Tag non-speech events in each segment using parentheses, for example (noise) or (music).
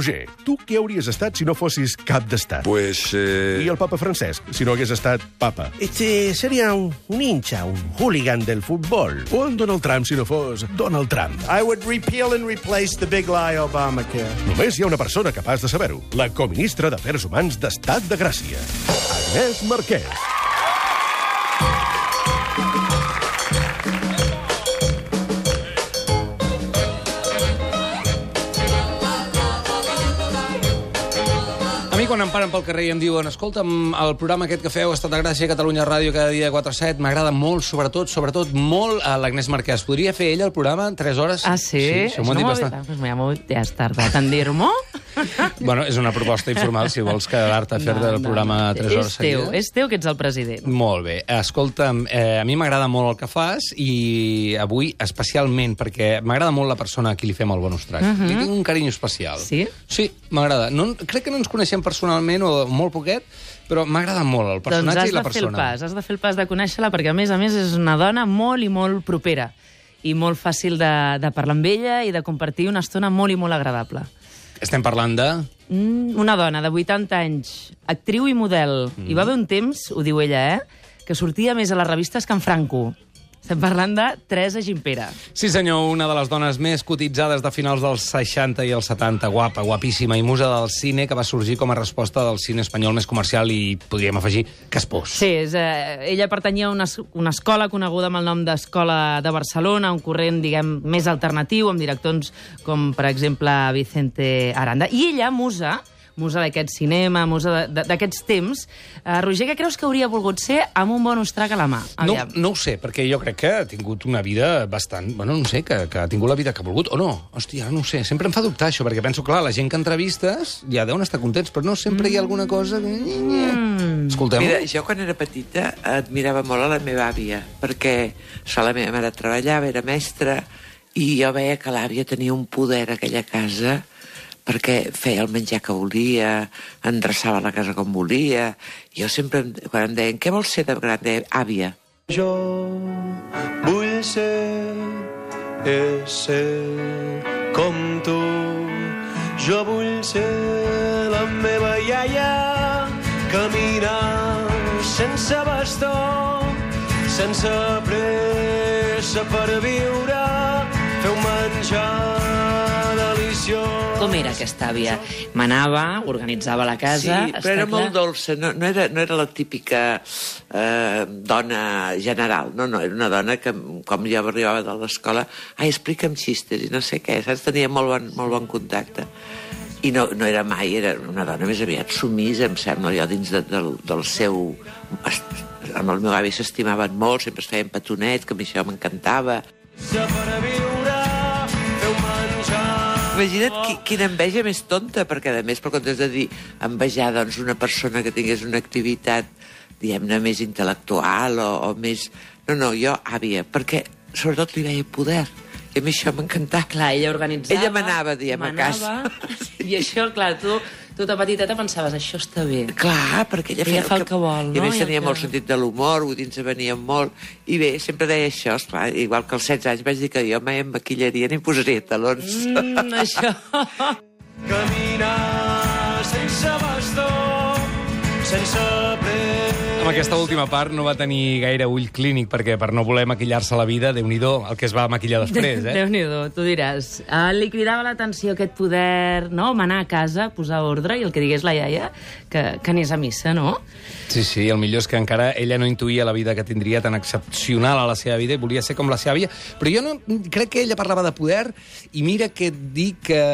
Roger, tu què hauries estat si no fossis cap d'estat? Pues... Eh... I el papa Francesc, si no hagués estat papa? Este sería un, un hincha, un hooligan del fútbol. O en Donald Trump, si no fos Donald Trump? I would repeal and replace the big lie Obamacare. Només hi ha una persona capaç de saber-ho. La coministra d'Afers Humans d'Estat de Gràcia, Agnès Marquès. Mi quan em paren pel carrer i em diuen escolta'm, el programa aquest que feu, Estat de Gràcia, Catalunya Ràdio, cada dia 4 a 7, m'agrada molt, sobretot, sobretot molt a l'Agnès Marquès. Podria fer ella el programa en 3 hores? Ah, sí? Sí, això m'ho han dit bastant. Pues m'ho- ja has tardat en dir-m'ho. (laughs) Bueno, és una proposta informal, si vols quedar-te a fer No, el no, programa no. 3 hores És teu, és teu que ets el president. Molt bé. Escolta'm, eh, a mi m'agrada molt el que fas i avui especialment perquè m'agrada molt la persona a qui li fem el bonus track. Uh -huh. Li tinc un carinyo especial. Mhm. Sí? Sí, m'agrada. No, crec que no ens coneixem personalment o molt poquet, però m'agrada molt el Doncs personatge has i la de fer el persona. pas, has de fer el pas de conèixer-la, perquè a més a més és una dona molt i molt propera i molt fàcil de, de parlar amb ella i de compartir una estona molt i molt agradable. Estem parlant de... Mm, una dona de 80 anys, actriu i model. Mm. Hi va haver un temps, ho diu ella, eh, que sortia més a les revistes que en Franco. Estem parlant de Teresa Gimpera. Sí, senyor, una de les dones més cotitzades de finals dels 60 i els 70, guapa, guapíssima i musa del cine, que va sorgir com a resposta del cine espanyol més comercial i, podríem afegir, caspós. Sí, és, eh, ella pertanyia a una, una escola coneguda amb el nom d'Escola de Barcelona, un corrent, diguem, més alternatiu, amb directors com, per exemple, Vicente Aranda. I ella, musa, musa d'aquest cinema, musa d'aquests temps, eh, Roger, què creus que hauria volgut ser amb un bonus track a la mà? No, Aviam. no ho sé, perquè jo crec que ha tingut una vida bastant... Bueno, no sé, que, que ha tingut la vida que ha volgut, o no. Hòstia, no ho sé. Sempre em fa dubtar això, perquè penso, clar, la gent que entrevistes ja deuen estar contents, però no sempre hi ha alguna cosa que... Mm. Escoltem Mira, jo quan era petita admirava molt a la meva àvia, perquè so, la meva mare treballava, era mestra, i jo veia que l'àvia tenia un poder a aquella casa perquè feia el menjar que volia, endreçava la casa com volia. Jo sempre, em- quan em deien, què vols ser de gran? Deia, àvia. Jo vull ser, ser com tu. Jo vull ser la meva iaia, caminar sense bastó, sense pressa per viure, fer un menjar. Com era aquesta àvia? Manava, organitzava la casa... sí, però era està molt clar. dolça, no, no, era, no era la típica eh, dona general, no, no, era una dona que, com jo arribava de l'escola, ai, explica'm xistes i no sé què, saps? Tenia molt bon, molt bon contacte. I no, no era mai, era una dona més aviat sumisa, em sembla, jo, dins de, del, del seu... Amb el meu avi s'estimaven molt, sempre es feien petonets, que a mi això m'encantava. per Imagina't qui, quina enveja més tonta, perquè a més, per comptes de dir envejar doncs, una persona que tingués una activitat, diguem-ne, més intel·lectual o, o més... No, no, jo àvia, perquè sobretot li veia poder. I a mi això m'encantava. Clar, ella organitzava... Ella manava, diem, a casa. I això, clar, tu, tu de petiteta pensaves, això està bé. Clar, perquè ella, Ella fa el que vol, I a no? més I tenia que- molt sentit de l'humor, dir, ens venia molt. I bé, sempre deia això, esclar, igual que als 16 anys vaig dir que jo mai em maquillaria ni em posaria talons. Mm, (laughs) això... Caminar sense bastó, sense. Amb aquesta última part no va tenir gaire ull clínic, perquè per no voler maquillar-se la vida, déu nhi el que es va maquillar després, eh? Déu-n'hi-do, tu diràs. Uh, li cridava l'atenció aquest poder, no?, manar a casa, posar ordre, i el que digués la iaia, que, que anés a missa, no? Sí, sí, el millor és que encara ella no intuïa la vida que tindria tan excepcional a la seva vida i volia ser com la seva àvia. Però jo no, crec que ella parlava de poder i mira que et dic que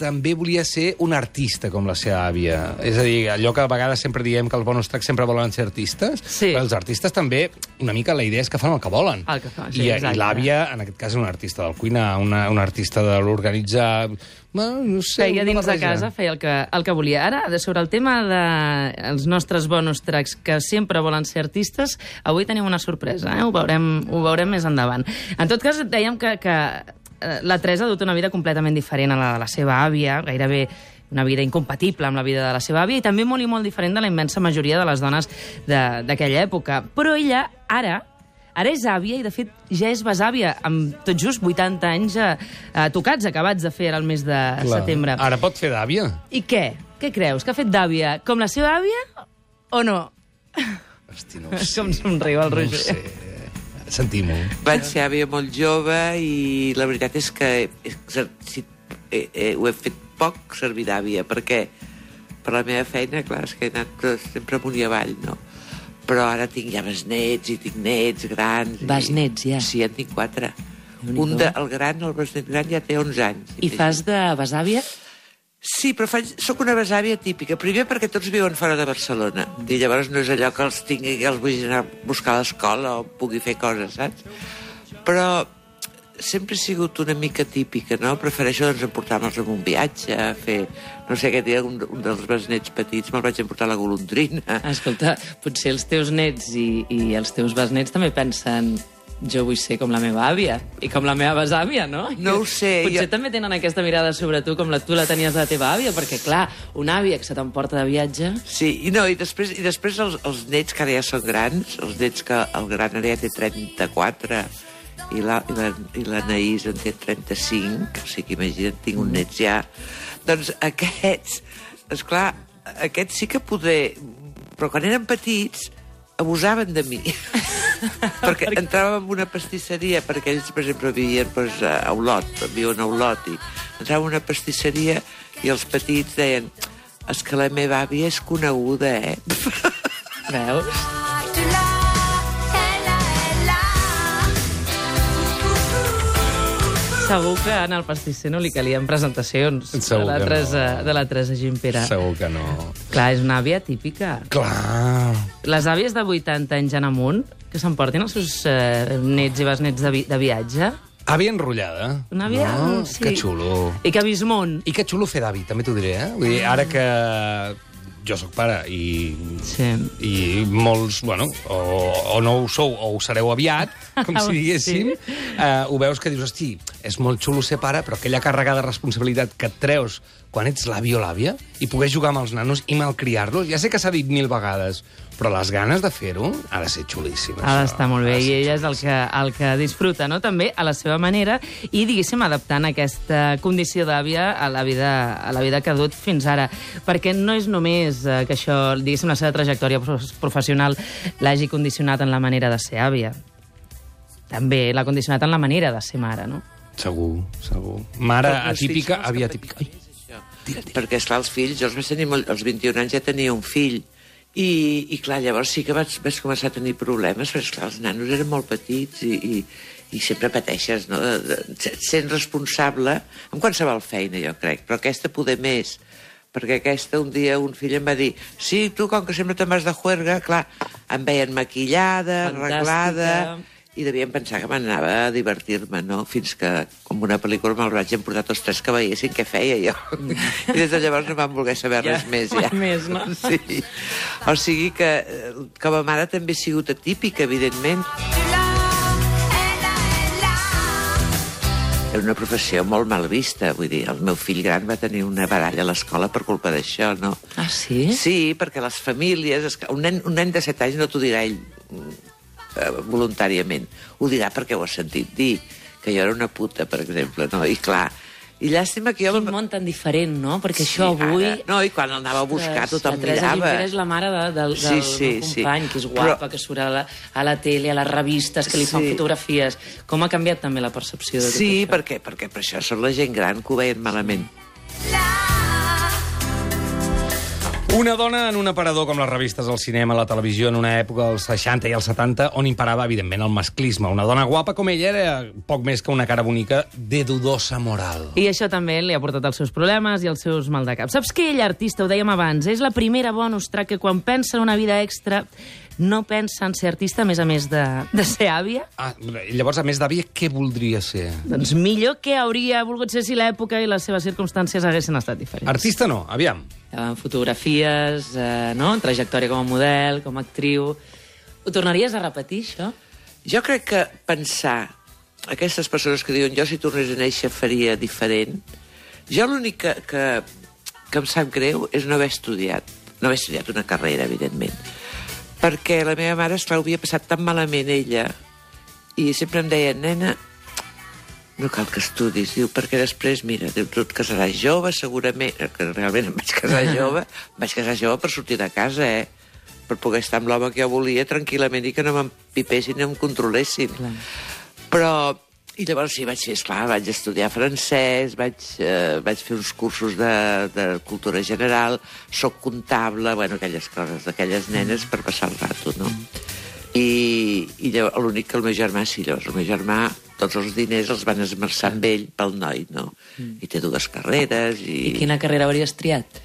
també volia ser un artista com la seva àvia. És a dir, allò que a vegades sempre diem que els bonus tracks sempre volen ser artistes, Sí. però els artistes també, una mica la idea és que fan el que volen. El que fan, sí, I, exacte. I l'àvia, en aquest cas, és una artista del cuinar, una, una artista de l'organitzar... Bueno, no sé, Feia dins de casa, feia el que, el que volia. Ara, sobre el tema dels de nostres bonus tracks, que sempre volen ser artistes, avui tenim una sorpresa, eh? ho, veurem, ho veurem més endavant. En tot cas, dèiem que, que la Teresa ha dut una vida completament diferent a la de la seva àvia, gairebé una vida incompatible amb la vida de la seva àvia i també molt i molt diferent de la immensa majoria de les dones de- d'aquella època. Però ella, ara, Ara és àvia i, de fet, ja és besàvia, amb tot just 80 anys eh, eh, tocats, acabats de fer ara el mes de setembre. Ara pot fer d'àvia. I què? Què creus? Que ha fet d'àvia com la seva àvia o no? Hosti, no ho sé. (laughs) Com somriu el No ho Roger. sé. Sentim-ho. Vaig ser àvia molt jove i la veritat és que si, eh, eh, ho he fet poc servir d'àvia, perquè per la meva feina, clar, és que he anat sempre amunt i avall, no? Però ara tinc ja besnets i tinc nets grans. i- Besnets, ja? Sí, en tinc quatre. Un de, el gran, el besnet gran, ja té 11 anys. I fas de besàvia? Sí, però faig, sóc una besàvia típica. Primer perquè tots viuen fora de Barcelona. I llavors no és allò que els tingui, que els vull anar a buscar a l'escola o pugui fer coses, saps? Però sempre he sigut una mica típica, no? Prefereixo doncs, emportar-me'ls en un viatge, a fer... No sé, aquest dia un, un dels besnets petits me'l vaig emportar a la golondrina. Escolta, potser els teus nets i, i els teus besnets també pensen jo vull ser com la meva àvia i com la meva besàvia, no? No ho sé, Potser jo- també tenen aquesta mirada sobre tu com la, tu la tenies de la teva àvia, perquè, clar, una àvia que se t'emporta de viatge... Sí, i no, i després, i després els, els nets que ara ja són grans, els nets que el gran ara ja té 34 i la, i la, i l'Anaïs en té 35, o sigui, imagina't, tinc un net ja. Doncs aquests, és clar, aquests sí que poder... Però quan eren petits, abusaven de mi. (laughs) perquè entràvem en una pastisseria, perquè ells, per exemple, vivien doncs, a Olot, viuen a Olot, i entràvem en una pastisseria i els petits deien és que la meva àvia és coneguda, eh? Veus? Segur que en el pastisser no li calien presentacions Segur de la que no. Teresa, de la Teresa Gimpera. Segur que no. Clar, és una àvia típica. Clar. Les àvies de 80 anys en amunt, que s'emportin els seus eh, nets i besnets de, vi de viatge, Àvia enrotllada. Una àvia, No? sí. Que xulo. i que món. I que xulo fer d'avi, també t'ho diré, eh? Vull dir, ara que jo sóc pare i, Sí. i molts, bueno, o, o no ho sou o ho sereu aviat, com si diguéssim, Sí. eh, ho veus que dius, hosti, és molt xulo ser pare, però aquella càrrega de responsabilitat que et treus quan ets l'avi o l'àvia i poder jugar amb els nanos i malcriar-los, ja sé que s'ha dit mil vegades, però les ganes de fer-ho ha de ser xulíssim. Ha d'estar molt bé, i ella és el que, el que disfruta, no?, també, a la seva manera, i, diguéssim, adaptant aquesta condició d'àvia a la vida a la vida que ha dut fins ara. Perquè no és només eh, que això, diguéssim, la seva trajectòria prof- professional l'hagi condicionat en la manera de ser àvia. També l'ha condicionat en la manera de ser mare, no? Segur, segur. Mare els atípica, els àvia atípica. Perquè, esclar, els fills, jo els vaig tenir molt, als 21 anys ja tenia un fill, i, i clar, llavors sí que vaig, vaig començar a tenir problemes, perquè, esclar, els nanos eren molt petits i, i, i sempre pateixes, no?, de, de, sent responsable amb qualsevol feina, jo crec, però aquesta poder més, perquè aquesta un dia un fill em va dir sí, tu com que sempre te'n vas de juerga, clar, em veien maquillada, Fantàstica. arreglada, i devien pensar que m'anava a divertir-me, no? Fins que, com una pel·lícula, me'l vaig emportar tots tres que veiessin què feia jo. I des de llavors no vam voler saber Ja, res més, ja. més, no? Sí. O sigui que, com a mare també he sigut atípica, evidentment. Era una professió molt mal vista, vull dir, el meu fill gran va tenir una baralla a l'escola per culpa d'això, no? Ah, sí? Sí, perquè les famílies... Un, nen, un nen de 7 anys no t'ho dirà ell mm, eh, voluntàriament. Ho dirà perquè ho ha sentit dir, que jo era una puta, per exemple, no? I clar, i llàstima que jo... Quin món tan diferent, no? Perquè això avui... Ara, no, i quan l'anava a buscar Ostres, tothom la Teresa mirava. És la mare de, del, del Sí, sí, meu sí. company, que és guapa, Però- que surt a la, a la tele, a les revistes, que li fan Sí. fotografies. Com ha canviat també la percepció de tot Sí, això? perquè, perquè per això són la gent gran que ho veien malament. Una dona en un aparador com les revistes, el cinema, la televisió, en una època dels 60 i els 70, on imparava, evidentment, el masclisme. Una dona guapa com ella era poc més que una cara bonica de dudosa moral. I això també li ha portat els seus problemes i els seus maldecaps. Saps que ella, artista, ho dèiem abans, és la primera bonus track que quan pensa en una vida extra no pensa en ser artista, a més a més de, de ser àvia? Ah, llavors, a més d'àvia, què voldria ser? Doncs millor que hauria volgut ser si l'època i les seves circumstàncies haguessin estat diferents. Artista no, aviam. Eh, fotografies, eh, no? trajectòria com a model, com a actriu... Ho tornaries a repetir, això? Jo crec que pensar aquestes persones que diuen jo si tornés a néixer faria diferent, jo l'únic que, que, que em sap greu és no haver estudiat. No haver estudiat una carrera, evidentment. Perquè la meva mare, esclar, ho havia passat tan malament ella I sempre em deia, nena, no cal que estudis, diu, perquè després, mira, diu, tu et casaràs jove, segurament, eh, que realment em vaig casar (laughs) jove, em vaig casar jove per sortir de casa, eh? per poder estar amb l'home que jo volia tranquil·lament i que no m'empipessin ni em controlessin. Clar. Però, i llavors sí, vaig fer, esclar, vaig estudiar francès, vaig, eh, vaig fer uns cursos de, de cultura general, sóc comptable, bueno, aquelles coses d'aquelles nenes per passar el rato, no? I, i l'únic que el meu germà, sí, llavors el meu germà, tots els diners els van esmerçar amb ell pel noi, no? I té dues carreres i... I quina carrera hauries triat?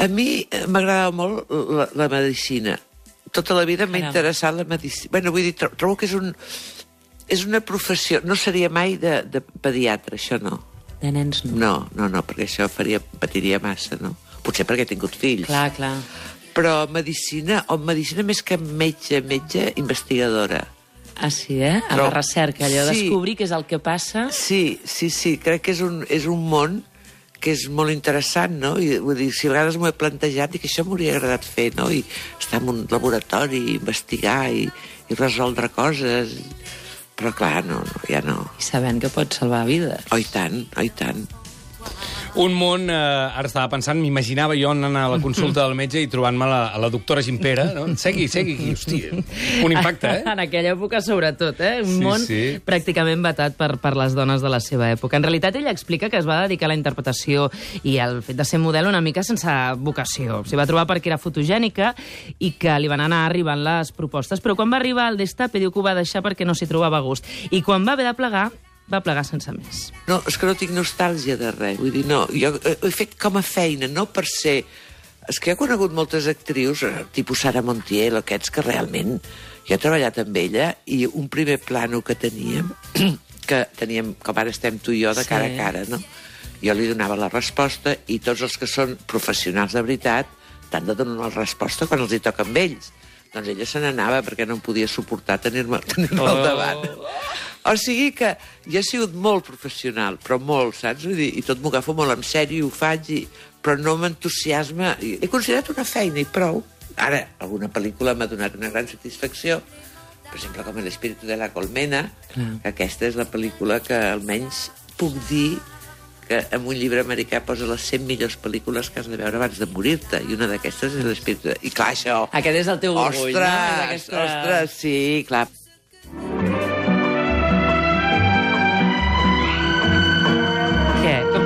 A mi eh, m'agradava molt la, la medicina. Tota la vida m'ha interessat la medicina. Bueno, vull dir, tro- trobo que és, un, és una professió... No seria mai de, de pediatre, això no. De nens no. No, no, no, perquè això faria, patiria massa, no? Potser perquè he tingut fills. Clar, clar. Però medicina, o medicina més que metge, metge, investigadora. Ah, sí, eh? A Però- la recerca, allò de Sí. descobrir què és el que passa. Sí, sí, sí, crec que és un, és un món que és molt interessant, no? I, vull dir, si a vegades m'ho he plantejat i que això m'hauria agradat fer, no? I estar en un laboratori, investigar i, i resoldre coses. Però, clar, no, no, ja no. I sabent que pot salvar vides. Oh, i tant, oh, i tant. Un món, eh, ara estava pensant, m'imaginava jo anant a la consulta del metge i trobant-me la, la doctora Gimpera, no? Segui, segui, aquí, hòstia, un impacte, eh? (laughs) En aquella època, sobretot, eh? Un Sí, món sí. pràcticament vetat per, per les dones de la seva època. En realitat, ella explica que es va dedicar a la interpretació i al fet de ser model una mica sense vocació. S'hi va trobar perquè era fotogènica i que li van anar arribant les propostes, però quan va arribar al Destape diu que ho va deixar perquè no s'hi trobava gust. I quan va haver de plegar, va plegar sense més. No, és que no tinc nostàlgia de res. Vull dir, no, jo eh, ho he fet com a feina, no per ser... És que he conegut moltes actrius, eh, tipus Sara Montiel, aquests que realment... Jo he treballat amb ella i un primer plano que teníem, (clears throat) que teníem, com ara estem tu i jo, de Sí. cara a cara, no? Jo li donava la resposta i tots els que són professionals de veritat t'han de donar la resposta quan els hi toca amb ells. Doncs ella se n'anava perquè no em podia suportar tenir-me (laughs) tenir oh. al davant. O sigui que jo he sigut molt professional, però molt, saps? Vull dir, I tot m'ho agafo molt en sèrio, ho faig, i... però no m'entusiasma. He considerat una feina i prou. Ara, alguna pel·lícula m'ha donat una gran satisfacció, per exemple, com l'Espíritu de la Colmena, Clar. que aquesta és la pel·lícula que almenys puc dir que en un llibre americà posa les 100 millors pel·lícules que has de veure abans de morir-te, i una d'aquestes és l'Espíritu de... I clar, això... Aquest és el teu orgull, ostres, no? Aquesta- Ostres, sí, clar.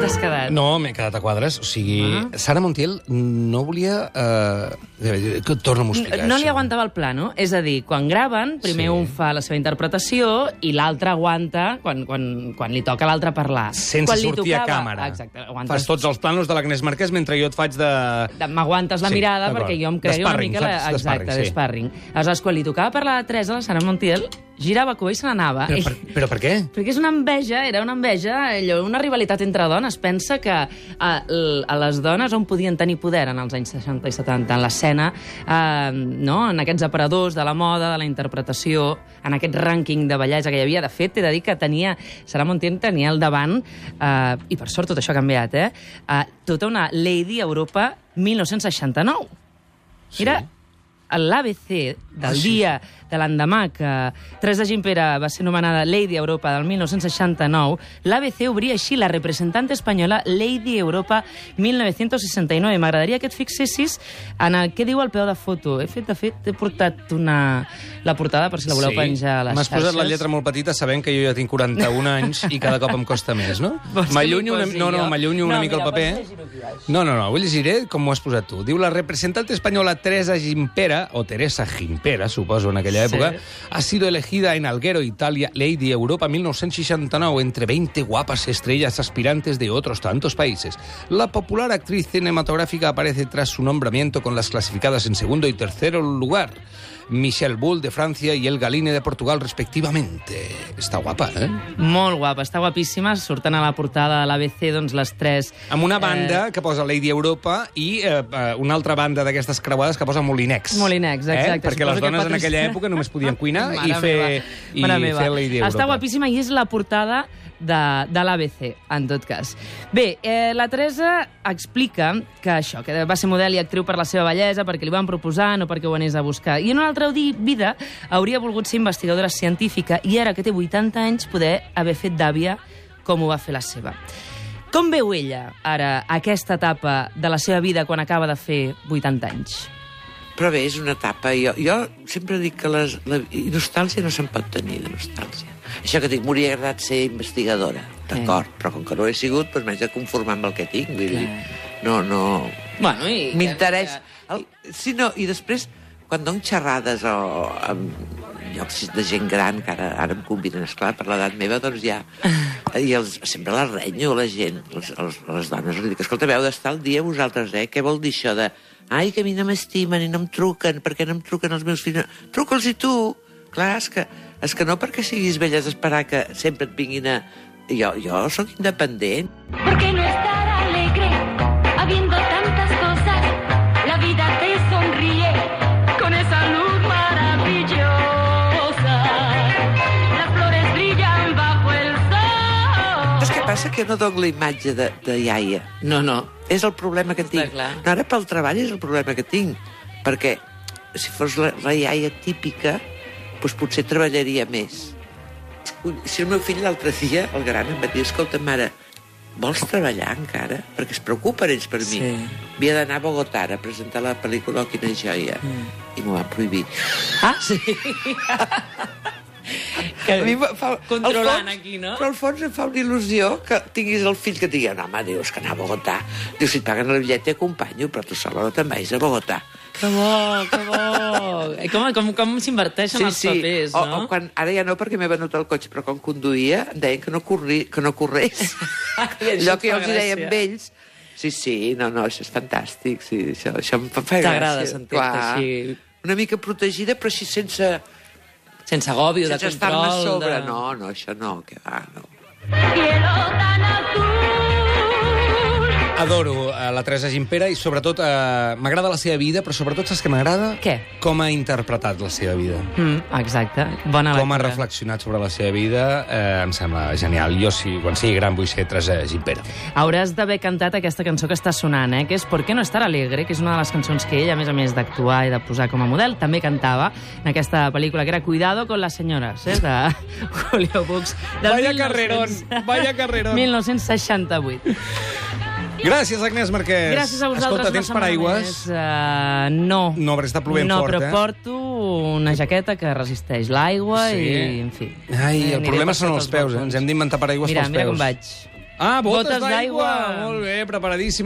T'has quedat? No, m'he quedat a quadres. O sigui, Ah. Sara Montiel no volia... Eh... Que torna-m'ho a explicar, No li això. aguantava el plano. És a dir, quan graven, primer Sí. un fa la seva interpretació i l'altre aguanta quan, quan, quan li toca a l'altre parlar. Sense quan li sortir a tocava- càmera. Exacte. Aguantes, Fas tots els planos de l'Agnès Marquès mentre jo et faig de... de- M'aguantes la Sí, mirada perquè jo em creia una mica... La... Exacte, D'esparring, sí. d'esparring. Aleshores, quan li tocava parlar a Teresa, la Sara Montiel, girava cua i se n'anava. Però per, però per què? Perquè és una enveja, era una enveja, allò, una rivalitat entre dones. Pensa que a, a les dones on podien tenir poder en els anys 60 i 70, en l'escena, eh, no? en aquests aparadors de la moda, de la interpretació, en aquest rànquing de bellesa que hi havia. De fet, t'he de dir que tenia, Sara Montiel tenia al davant, eh, i per sort tot això ha canviat, eh? eh tota una Lady Europa 1969. Sí. Era l'ABC del dia de l'endemà que Teresa Gimpera va ser nomenada Lady Europa del 1969, l'ABC obria així la representant espanyola Lady Europa 1969. M'agradaria que et fixessis en el que diu al peu de foto. He fet, de fet, he portat una... la portada per si la voleu penjar a les M'has posat la xarxes. lletra molt petita sabent que jo ja tinc 41 anys i cada cop em costa més, no? (laughs) M'allunyo una, no, no, m'allunyo una No, mica el mira, paper. aquí baix. No, no, no, ho llegiré com ho has posat tu. Diu, la representante española Teresa Gimpera, o Teresa Gimpera, suposo, en aquella Sí. època, ha sido elegida en Alguero, Italia, Lady Europa 1969, entre 20 guapas estrellas aspirantes de otros tantos países. La popular actriz cinematográfica aparece tras su nombramiento con las clasificadas en segundo y tercero lugar. Michelle Bull de Francia y El Galine de Portugal, respectivamente. Està guapa, eh? Molt guapa, està guapíssima. Surten a la portada de l'ABC, doncs, les tres... Amb una banda eh... que posa Lady Europa i eh, eh, una altra banda d'aquestes creuades que posa Molinex. Molinex, exacte. Eh? Perquè Suposo les dones en patrocina- aquella època només podien cuinar (laughs) i fer, meva, i mare meva. fer Lady Europa. Està guapíssima i és la portada de, de l'ABC, en tot cas. Bé, eh, la Teresa explica que això, que va ser model i actriu per la seva bellesa, perquè li van proposar, no perquè ho anés a buscar. I en una altra vida hauria volgut ser investigadora científica i ara que té 80 anys poder haver fet d'àvia com ho va fer la seva. Com veu ella, ara, aquesta etapa de la seva vida quan acaba de fer 80 anys? Però bé, és una etapa. Jo, jo sempre dic que les, la, nostàlgia no se'n pot tenir, de nostàlgia. Això que dic, m'hauria agradat ser investigadora, d'acord, però com que no he sigut, doncs m'haig de conformar amb el que tinc. Vull dir, no, no... Bueno, i... M'interessa... El... Sí, no, i després, quan dono xerrades o amb llocs de gent gran, que ara, ara em conviden, esclar, per l'edat meva, doncs ja... (laughs) I els, sempre la renyo, la gent, les, les, les dones, els dic, escolta, heu d'estar al dia vosaltres, eh? Què vol dir això de... Ai, que a mi no m'estimen i no em truquen, perquè no em truquen els meus fills? Truca'ls i tu! Clar, és que, és que no perquè siguis vella d'esperar que sempre et vinguin a... Jo, jo sóc independent. ¿Por qué no passa? Que no dono la imatge de, de iaia. No, no. És el problema que tinc. No, ara pel treball és el problema que tinc. Perquè si fos la, la iaia típica, doncs potser treballaria més. Si el meu fill l'altre dia, el gran, em va dir, escolta, mare, vols treballar encara? Perquè es preocupen ells per mi. Sí. Havia d'anar a Bogotà a presentar la pel·lícula quina joia. Mm. I m'ho van prohibir. Ah, sí. (laughs) que... A mi fa, Controlant fons, aquí, no? Però al fons em fa una il·lusió que tinguis el fill que et digui no, home, dius que anar a Bogotà. Dius, si et paguen el bitllet t'acompanyo, però tu sola no te'n vagis a Bogotà. Que bo, que bo. I com, com, com s'inverteixen els papers, o, no? o quan, ara ja no perquè m'he venut el cotxe, però quan conduïa em deien que no, corri, que no corrés. (laughs) Allò que jo els deia amb ells, sí, sí, no, no, això és fantàstic, sí, això, això em fa, gràcia. T'agrada sentir-te així. Una mica protegida, però així sense, Sense agòbio, de sense estar-me a control. sobre. De... No, no, això no, que va, no. Cielo tan. Adoro eh, la Teresa Gimpera i sobretot eh, m'agrada la seva vida, però sobretot saps què m'agrada? Què? Com ha interpretat la seva vida. Mm, exacte. Bona Com ha lectura. reflexionat sobre la seva vida, eh, em sembla genial. Jo, si, quan sigui gran, vull ser Teresa Gimpera. Hauràs d'haver cantat aquesta cançó que està sonant, eh? que és ¿Por qué no estar alegre?, que és una de les cançons que ella, a més a més d'actuar i de posar com a model, també cantava en aquesta pel·lícula, que era Cuidado con las señoras, eh? de (laughs) Julio Bux. Vaya 1900 carrerón, vaya carrerón. 1968. Gràcies, Agnès Marquès. Gràcies a vosaltres. Escolta, tens paraigües? més. Uh, no. No, perquè està plovent no, fort, però eh? porto una jaqueta que resisteix l'aigua Sí? i, en fi. Ai, Eh, el problema són els peus, eh? Ens hem d'inventar paraigües Mira, pels mira peus. com vaig. Ah, botes, Botes d'aigua! d'aigua. Molt bé, preparadíssima.